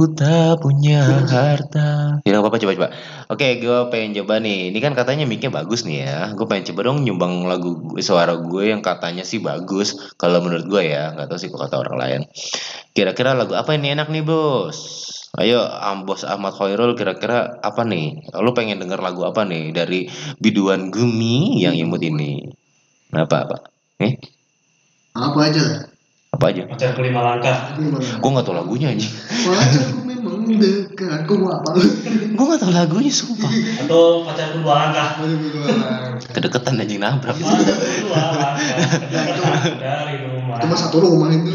Aku tak punya harta. Ya apa-apa coba coba. Oke, gue pengen coba nih. Ini kan katanya mic-nya bagus nih ya. Gue pengen coba dong nyumbang lagu gue, suara gue yang katanya sih bagus. Kalau menurut gue ya, nggak tahu sih kalau kata orang lain. Kira-kira lagu apa ini enak nih bos? Ayo, Am Bos Ahmad Khairul kira-kira apa nih? Lu pengen denger lagu apa nih dari biduan Gumi yang imut ini? Apa apa? Eh, Apa aja lah. Apa aja? Pacar kelima langkah. Gue nggak tahu lagunya aja. Pacarku memang dekat. Kok gua apa? Gue nggak tahu lagunya sumpah. Atau pacarku dua langkah. Kedeketan anjing nabrak. Dua langkah. Dari rumah. Cuma satu rumah itu.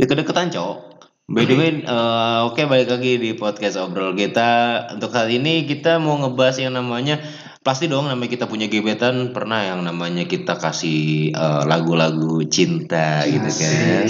Ya kedeketan cowok. By the way, eh, oke balik lagi di podcast obrol kita. Untuk kali ini kita mau ngebahas yang namanya pasti dong namanya kita punya gebetan pernah yang namanya kita kasih eh, lagu-lagu cinta gitu kan.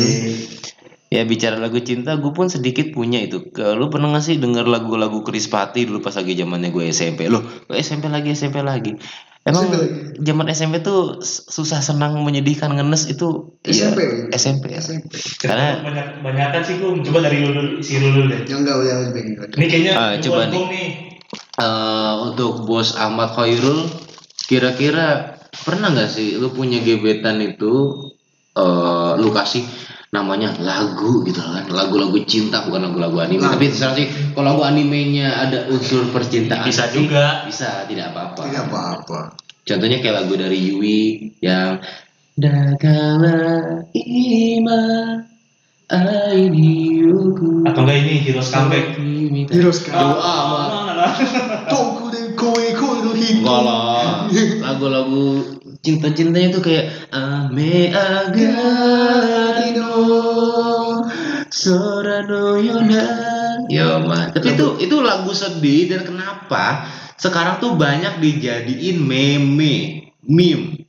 Ya bicara lagu cinta, gue pun sedikit punya itu. Ke, lu pernah gak sih denger lagu-lagu Chris Patti dulu pas lagi zamannya gue SMP? Loh, SMP lagi, SMP lagi. Emang zaman SMP tuh susah senang menyedihkan ngenes itu iya, SMP. SMP ya. SMP. Karena banyak banyakan sih gue coba dari lu dulu si Lulu deh. Yang enggak udah lebih. Ini kayaknya Ah, coba nih. nih. eh untuk bos Ahmad Khairul kira-kira pernah nggak sih lu punya gebetan itu eh lu kasih namanya lagu gitu kan lagu-lagu cinta bukan lagu-lagu anime Lagu. tapi terserah sih kalau lagu animenya ada unsur percintaan Bisa sih, juga. bisa tidak apa-apa Tidak apa-apa. contohnya kayak lagu dari Yui yang Dagala ima ainiuku Atau enggak ini Heroes Comeback. Heroes Comeback. Doa mah Toku de koe koe no Lagu-lagu cinta-cintanya tuh kayak Ame agatino Sorano yona Ya mah Tapi itu itu lagu sedih dan kenapa sekarang tuh banyak dijadiin meme meme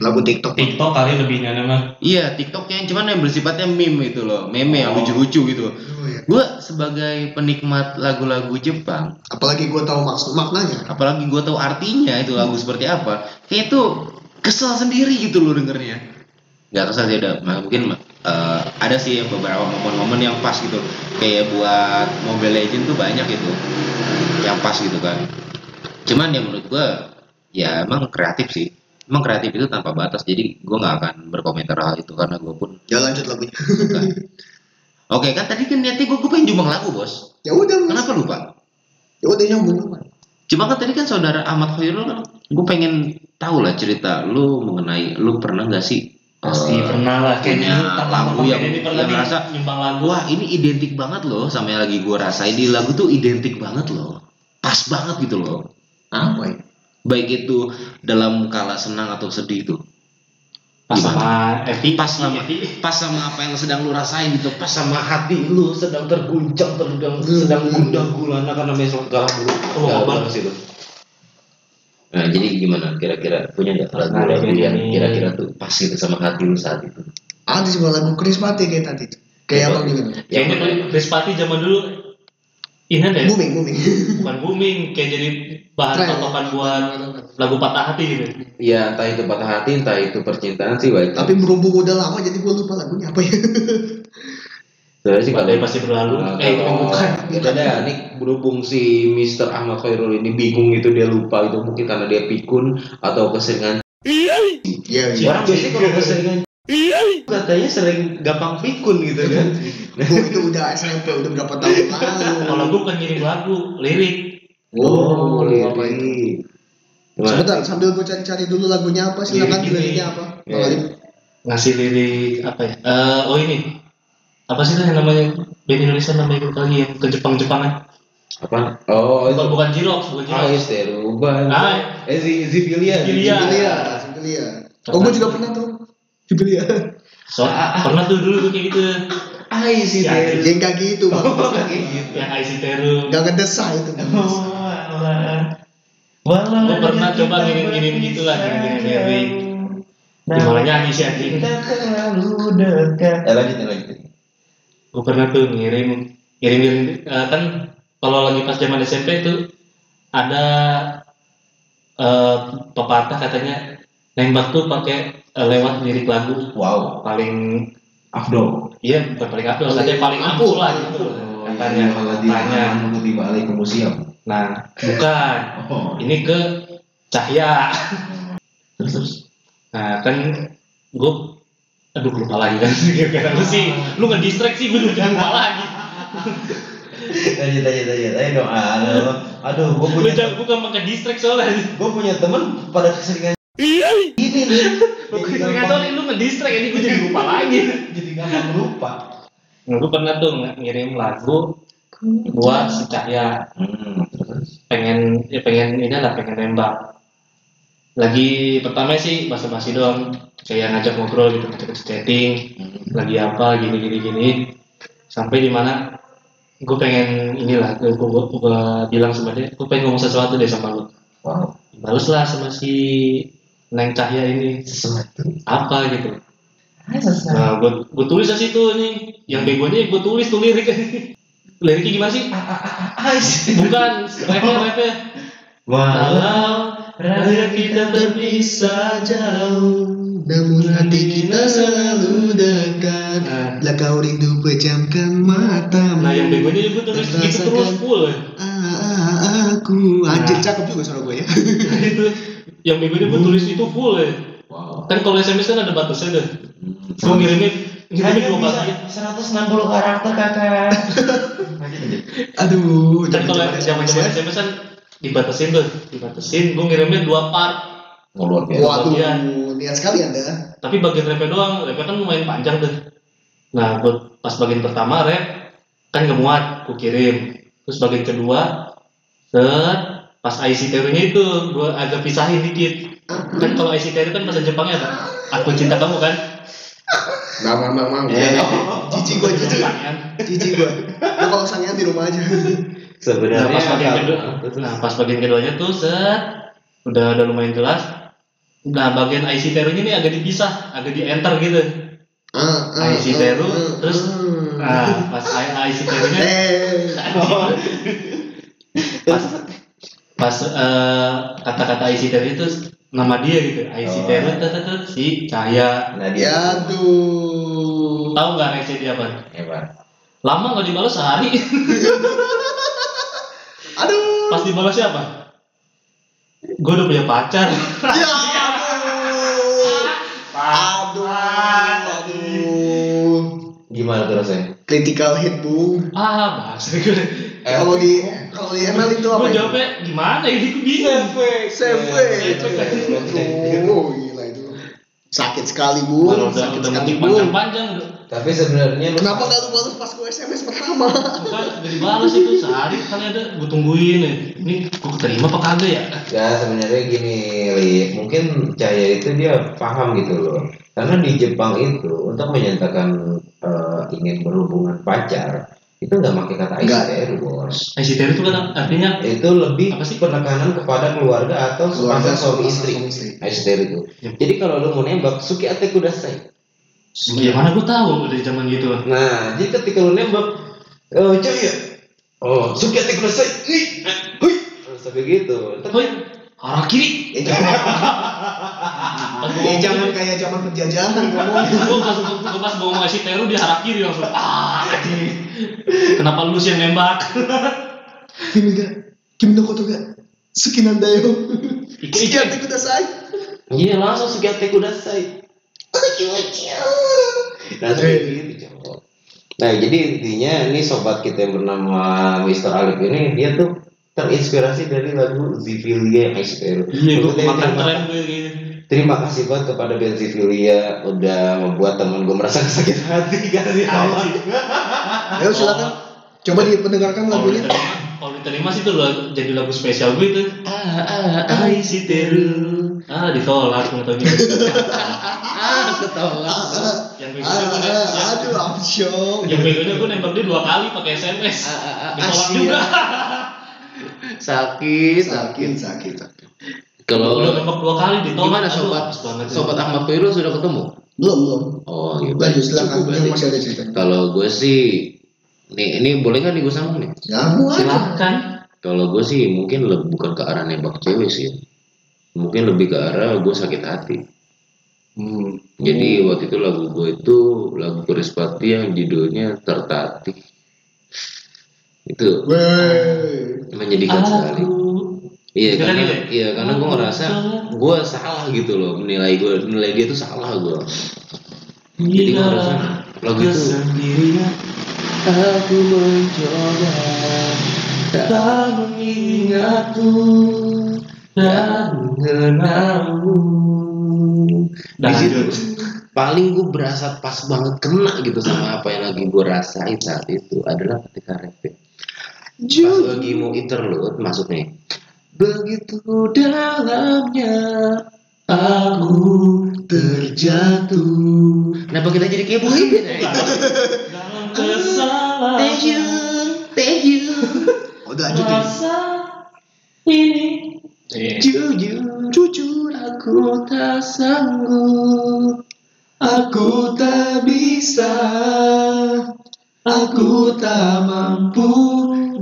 Lagu TikTok. TikTok kali lebihnya nama. Iya TikToknya cuman yang bersifatnya meme itu loh Meme yang Oh. lucu-lucu gitu Oh, iya. Gue sebagai penikmat lagu-lagu Jepang Apalagi gua tahu maksud maknanya. apalagi gue tahu artinya itu lagu seperti apa kayak itu kesel sendiri gitu loh dengernya nggak kesel sih ada Nah, mungkin eh, ada sih beberapa momen-momen yang pas gitu kayak buat Mobile Legend tuh banyak itu yang pas gitu kan cuman ya menurut gue ya emang kreatif sih emang kreatif itu tanpa batas jadi gue nggak akan berkomentar hal itu karena gue pun Ya lanjut lagunya. oke kan tadi kan niatnya gue gue pengen jumbang lagu bos Ya udah. Mas. kenapa lupa Ya udah nyambung. Cuma kan tadi kan saudara Ahmad Khairul kan gue pengen tahu lah cerita lu mengenai lu pernah nggak sih Pasti eh, pernah lah kayaknya lagu yang- ini pernah yang nyumbang lagu. wah ini identik banget loh sama yang lagi gue rasain. Di lagu tuh identik banget loh pas banget gitu loh. Apa ya? baik itu dalam kala senang atau sedih tuh pas sama Evi. Pas sama pas sama apa yang sedang lu rasain gitu. Pas sama hati lu sedang terguncang sedang sedang gundah gulana karena besok galau dulu Oh, banget sih lu. Nah jadi gimana kira-kira punya nggak lagu-lagu Nah, yang kira-kira tuh pas gitu sama hati lu saat itu Ada sebuah lagu Chris Patti kayak tadi. tuh. Kayak apa gitu? Kayaknya tuh Bespati zaman dulu ini ada ya? Booming, booming. bukan booming kayak jadi bahan Tren. tontonan buat lagu patah hati gitu. ya entah itu patah hati entah itu percintaan sih baik Tapi berhubung udah lama jadi gua lupa lagunya apa ya. Sebenarnya sih Badai pasti berlalu. Nah, eh itu kalau- bukan. Ada nih berhubung si Mr. Ahmad Khairul ini bingung gitu dia lupa itu mungkin karena dia pikun atau keseringan Iya, iya. Orang biasanya kalau keseringan katanya sering gampang pikun gitu kan. Gua itu udah SMP, udah berapa tahun lalu. Kalau gue bukan ngirim lagu, lirik. Oh, itu? lirik. Sebentar, sambil gue cari-cari dulu lagunya apa, silakan Lirik ini. liriknya apa. Iya. Ngasih lirik apa ya? Eh, oh ini. Apa sih tuh yang namanya band Indonesia namanya itu lagi yang ke Jepang-Jepangan? Apa? Oh, itu Bukan bukan Jirox, bukan Jirox. Ais Teruban. Ah. Eh, Zi- Zibilia. Zibilia. Sibilia, Sibilia. Oh, gue juga pernah tuh. Sibilia. So, pernah tuh dulu tuh kayak gitu. Ais Ya, Teruban. Ya enggak gitu, Bang. Kayak gitu. Yang IC Teru. Enggak ngedesah itu. nggak ngedesah. Walau gue pernah coba ngirim-ngirim gitu lah, ngirim-ngirim. Gimana nyanyi sih anjing? terlalu dekat. Eh, lanjutin lanjutin. Gue pernah tuh ngirim ngirim ngirim eh, kan kalau lagi pas zaman SMP itu ada eh pepatah katanya nembak tuh pakai eh, lewat lirik lagu Wow. paling Afdol. iya bukan paling Paling katanya paling ampuh. lah gitu Oh, katanya tanya malah di tanya di balik ke museum. nah bukan Oh. ini ke cahya Terus terus. nah kan gue aduh lupa lagi kan. Gara lu sih lu nggak distract sih gue udah lupa lagi. Lanjut lanjut lanjut. Ayo dong. Aduh, aduh, gue lu punya jangan bukan makan distract soalnya. Gue punya temen pada keseringan ini nih. Gampang, tahu lu nge-distract ini gue jadi lupa lagi. Jadi gampang lupa. gue pernah tuh ng- ngirim lagu buat si Cahya. Hmm, pengen ya pengen ini lah pengen nembak lagi pertama sih basa-basi doang. Kayak ngajak ngobrol gitu ngajak chatting. Hmm. lagi apa gini gini gini. Sampai di mana gue pengen inilah gue, gue, gue bilang sama dia gue pengen ngomong sesuatu deh sama lu. Wow. balas lah sama si Neng Cahya ini. Sesuatu. apa gitu. Sesuatu. nah gue gue tulis di situ nih yang begonya gue tulis tuh lirik. Liriknya gimana sih? Bukan rapnya rapnya Kalau raya kita berpisah jauh Namun hati kita selalu dekat Nah. Bila kau rindu pejamkan matamu Nah yang begonya tulis gitu Rasakan. terus full ah, ah, Aku Anjir Nah. cakep juga suara gue ya Nah itu Yang begonya gue tulis itu full ya Wow. Kan kalau SMS kan ada batasnya tuh Hmm. Gue Ngirimin dua bisa batas 160 karakter kakak. Aduh Kan kalau jangan zaman zaman SMS kan dibatasin tuh Dibatasin gue ngirimnya dua part Oh, luar biasa. Waduh Iya. Niat sekali anda Tapi bagian rapnya doang Rapnya kan lumayan panjang tuh Nah gue pas bagian pertama rap Kan gak muat Gue kirim Terus bagian kedua Set Pas ICTR-nya itu gue agak pisahin dikit Kan kalau ICTR kan bahasa Jepangnya apa? Aku cinta kamu kan? Mau mau mau Iya. Cici gue cici. Cici gue Lu kalau sangean di rumah aja Nah Sebenarnya pas bagian kedua Nah pas bagian keduanya tuh set. Udah udah lumayan jelas. Nah bagian ICTR-nya ini agak dipisah Agak di enter gitu. Ah, ah, IC ah, Teru, ah, terus ah. Nah pas ICTR-nya Eh. Pas pas eh, kata-kata isi teru itu nama dia gitu. Isi Oh. teru tuh, si Cahaya Nah, dia tuh tahu nggak reaksi dia apa? Hebat. lama nggak dibalas sehari Aduh. Pas dibalas siapa? Gue udah punya pacar. Ya aduh. Aduh. Aduh Gimana tuh rasanya? Critical hit bung ah bahasa gue Eh, Kalau di kalau di ML itu apa gue ya? jawabnya gimana ini gue bingung. Save Oh itu Sakit sekali bu udah Sakit udah sekali bu panjang-panjang Tapi sebenarnya Kenapa gak lu balas pas gue SMS pertama? bukan udah dibalas itu sehari kali ada gue tungguin nih ini gue terima apa kagak ya Ya sebenarnya gini, Li. Mungkin Cahaya itu dia paham gitu loh. Karena di Jepang itu untuk menyatakan eh, ingin berhubungan pacar itu nggak pakai kata. ICTR, bos. teru itu kan artinya Itu lebih Apa sih? penekanan kepada keluarga atau sepasang suami istri. ICTR itu. Ya. Jadi kalau lu mau nembak, suki ate kudasai. Gimana gue tahu dari zaman gitu Nah, jadi ketika lu nembak, oh Cahaya, oh suki ate kudasai. Ih, eh, hui. Sampai gitu. Hoi, arah kiri. Eh, jangan. Eh jangan kayak zaman penjajahan ngomong gue pas gue pas mau ngasih teru di arah kiri langsung ah anjing. Kenapa lu sih yang nembak? Kimi ga Kimi no koto ga Suki nan da yo Suki ate kudasai Iya langsung suki ate kudasai. Nah, gitu, cowok. Nah, jadi intinya ini sobat kita yang bernama Mr. Alif ini dia tuh terinspirasi dari lagu Zivilia ICTR. Iya gue makan tren gue gitu. Terima kasih banget kepada Zivilia udah membuat teman gue merasa sakit hati kasih tahu. Ayo silakan Coba dipendengarkan Kalau lagunya diterima, kalau diterima sih tuh lo- jadi lagu spesial gue itu. Ah, ah, ah, isi teru. Ah ditolak nggak tahu gitu. ah, ketolak. Yang Ah, begonya gue ah, nembak. Aduh Amsyong Yang begonya gue nembak dia dua kali pakai SMS. Ah, ah, ah, Ditolak juga. Sakit, Sakit sakit sakit Kalau Udah nembak dua kali ditolak. gimana sobat banget. sobat Ahmad Khairul sudah ketemu? Belum belum Oh, iya. Lanjut silakan masih ada cerita Kalau gue sih, nih ini boleh nggak nih gue sambung nih? Kamu aja Silahkan. Kalau gue sih mungkin lebih bukan ke arah nembak cewek sih, mungkin lebih ke arah gue sakit hati. Hmm. Jadi waktu itu lagu gue itu lagu Patti yang judulnya Tertatih. Itu Wey. menjadikan sekali. Iya kan karena itu ya? iya karena gue ngerasa gue salah gitu loh menilai gue menilai dia tuh salah gue. Jadi gue ngerasa lagu itu sendirian aku mencoba tak mengingatmu dan mengenalmu. Di situ paling gue berasa pas banget kena gitu sama apa yang lagi gue rasain saat itu adalah ketika rap pas lagi mau interlude masuknya begitu dalamnya aku terjatuh. Kenapa kita jadi kayak boyband ya dalam kesalahan. Thank you thank you. Udah lanjutin. rasa ini jujur jujur aku tak sanggup. Aku tak bisa, aku tak mampu,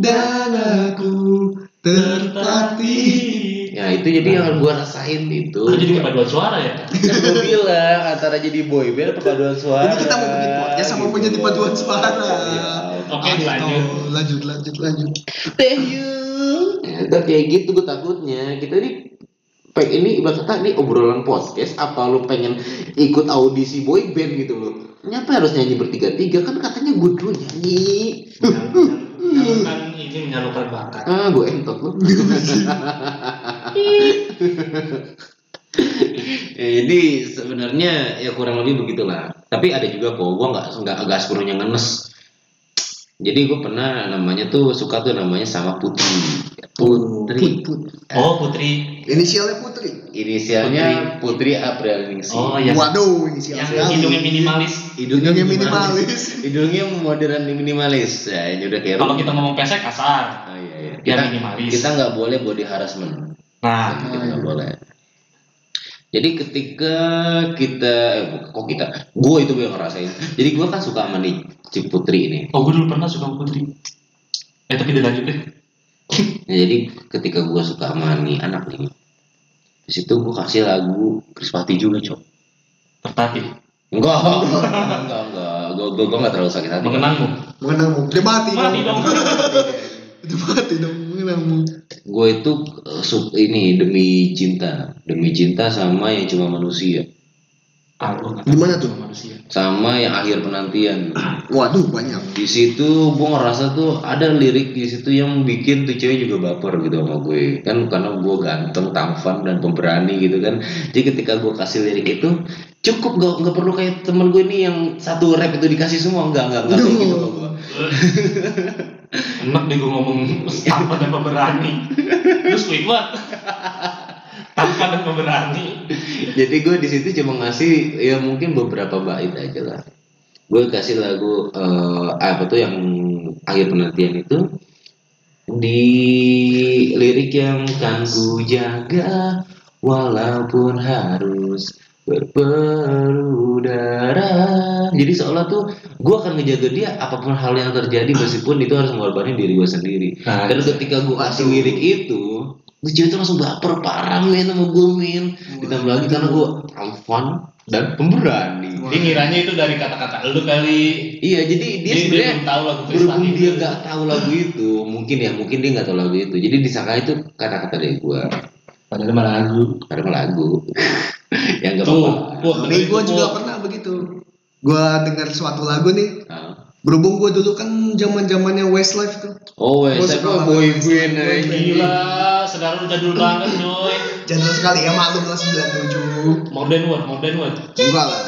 dan aku tertatih. ya itu jadi yang gue rasain itu Lu jadi kepaduan suara ya kan gue bilang antara jadi boyband atau paduan suara Jadi kita mau bikin podcast sama gitu. menjadi paduan suara. Iya. Oke, Aduh, dilanjut. lanjut, lanjut, lanjut. thank you ya, kayak gitu gue takutnya kita ini pengen ini ibarat kata ini obrolan podcast apa lu pengen ikut audisi boyband gitu loh. Nyapa harus nyanyi bertiga-tiga? Kan katanya gue dulu nyanyi. Menyalurkan ini menyalurkan bakat. Ah gue entot lu ya, jadi sebenarnya ya kurang lebih begitulah. Tapi ada juga kok gue nggak nggak agak sepenuhnya ngenes jadi gue pernah namanya tuh suka tuh namanya sama Putri. Putri. Put, put. oh putri. Inisialnya Putri. inisialnya Putri. April Ningsih. Oh yang Waduh, inisial yang sekali. hidungnya minimalis. Hidungnya, Hidungnya minimalis. hidungnya modern minimalis. Ya ini udah kayak kalau kita ngomong pesek kasar. Oh, iya, iya. Kita minimalis. kita nggak boleh body harassment. Nah. Kita nggak boleh jadi ketika kita eh, kok kita gue itu yang ngerasain. Jadi gue kan suka sama nih Cik Putri ini. Oh gue dulu pernah suka sama putri. Eh tapi dilanjut deh. Nah, jadi ketika gue suka sama nih anak nih di situ gue kasih lagu Krispati juga cok. Tertatih enggak enggak enggak enggak. Gue gue gue nggak terlalu sakit hati. Mengenangmu? Mengenangmu. Udah mati. mati dong. Udah mati dong. Gue itu eh, sub ini demi cinta. Demi cinta sama yang cuma manusia. Ah gue nggak Di tahu mana sama tuh? manusia. Sama yang akhir penantian. Waduh, banyak. di situ gue ngerasa tuh ada lirik di situ yang bikin tuh cewek juga baper gitu sama gue. Kan karena gue ganteng tampan dan pemberani gitu kan. Jadi ketika gue kasih lirik itu cukup gak nggak perlu kayak temen gue nih yang satu rap itu dikasih semua. Enggak enggak enggak kayak gitu sama gue enak deh gue ngomong tanpa dan pemberani. Terus quick banget tanpa dan pemberani. Jadi gue di situ cuma ngasih ya mungkin beberapa bait aja lah. Gue kasih lagu eh, apa tuh yang akhir penantian itu. Di lirik yang kan ku jaga walaupun harus berperudara jadi seolah tuh gue akan ngejaga dia apa pun hal yang terjadi meskipun itu harus mengorbankan diri gue sendiri. Nah, dan ketika gue kasih lirik itu tuh cewek tuh langsung baper parah men sama gue men ditambah lagi karena gue tampan dan pemberani. Dia ngiranya itu dari kata-kata lu kali. Iya jadi dia dia, sebenarnya belum tahu lagu berhubung Krispati dia itu. gak tahu lagu itu. Mungkin ya mungkin dia nggak tahu lagu itu. Jadi disangka itu kata-kata dari gue padahal malah lagu. Karena lagu yang gak tuh apa-apa gue juga pernah begitu. Gue dengar suatu lagu nih. Ah. Berhubung gue dulu kan zaman zamannya Westlife tuh. oh wes Gua saya suka boy band. gila saudara lu jadul banget coy Jadul sekali ya maklum lah 97. modern word modern word Enggak lah.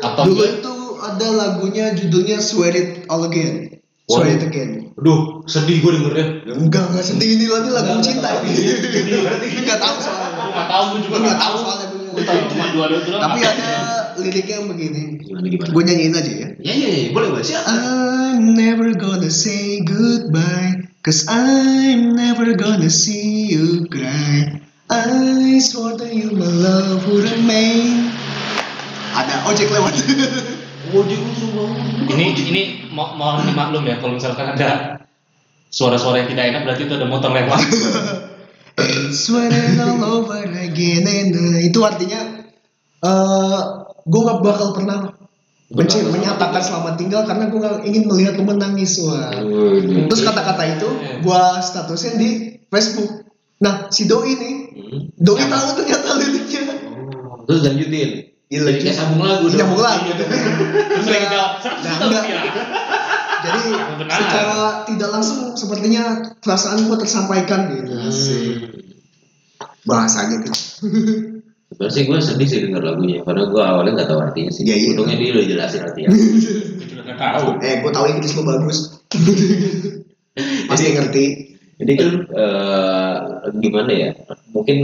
atau Dulu itu ada lagunya judulnya Swear It All Again. Swear It Again. Duh, sedih gue dengernya. Enggak, enggak sedih ini nanti lagu Enggak, cinta enggak. Sedih berarti. Enggak tahu soalnya. Gue gue juga Gue gak nggak tahu soalnya gue Gue cuma dua dua doang. Tapi ada liriknya yang begini. Gue nyanyiin aja ya. ya ya ya boleh boleh siap I'm never gonna say goodbye Cause I'm never gonna see you cry I swore to you my love would remain Ada ojek lewat Ini ini mo mohon dimaklum ya kalau misalkan ada suara-suara yang tidak enak berarti itu ada motor lewat. Swear it all over again and uh, Itu artinya eh Gue gak bakal pernah Benci menyatakan selamat tinggal karena gue gak ingin melihat lu menangis wah. Terus kata-kata itu gue statusnya di Facebook. Nah si Doi nih, Hmm. Doi tahu ternyata liriknya. Oh, Terus lanjutin. Iya, kayak sambung lagu nyambung lagi gitu. Terus lagi jawab, Nah, 100 juta enggak. Jadi Benar. secara tidak langsung sepertinya perasaan gue tersampaikan gitu. Asik. Bahasanya gitu. Sebenarnya sih gue sedih sih denger lagunya karena gue awalnya nggak tahu artinya sih. Iya, iya. Untungnya dia udah jelasin artinya. Gue juga nggak tahu. Eh, gue tahu Inggris lo bagus. Pasti ngerti. Jadi kan eh, gimana ya? Mungkin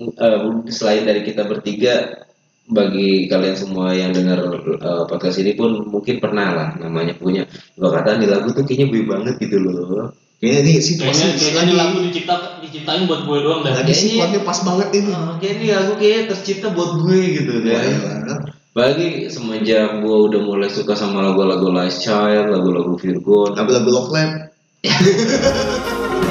eh, selain dari kita bertiga, bagi kalian semua yang dengar eh, podcast ini pun mungkin pernah lah namanya punya dua kata di lagu tuh kayaknya gue banget gitu loh. Kayaknya nih Kayaknya situasi kayaknya ini lagu dicipta diciptain buat gue doang lagi situasinya pas banget ini. Oh, kayak ini lagu kayaknya tercipta buat gue gitu kan. iya. Bagi semenjak gue udah mulai suka sama lagu-lagu Last Child, lagu-lagu Virgon, Lagu-lagu Love Lab.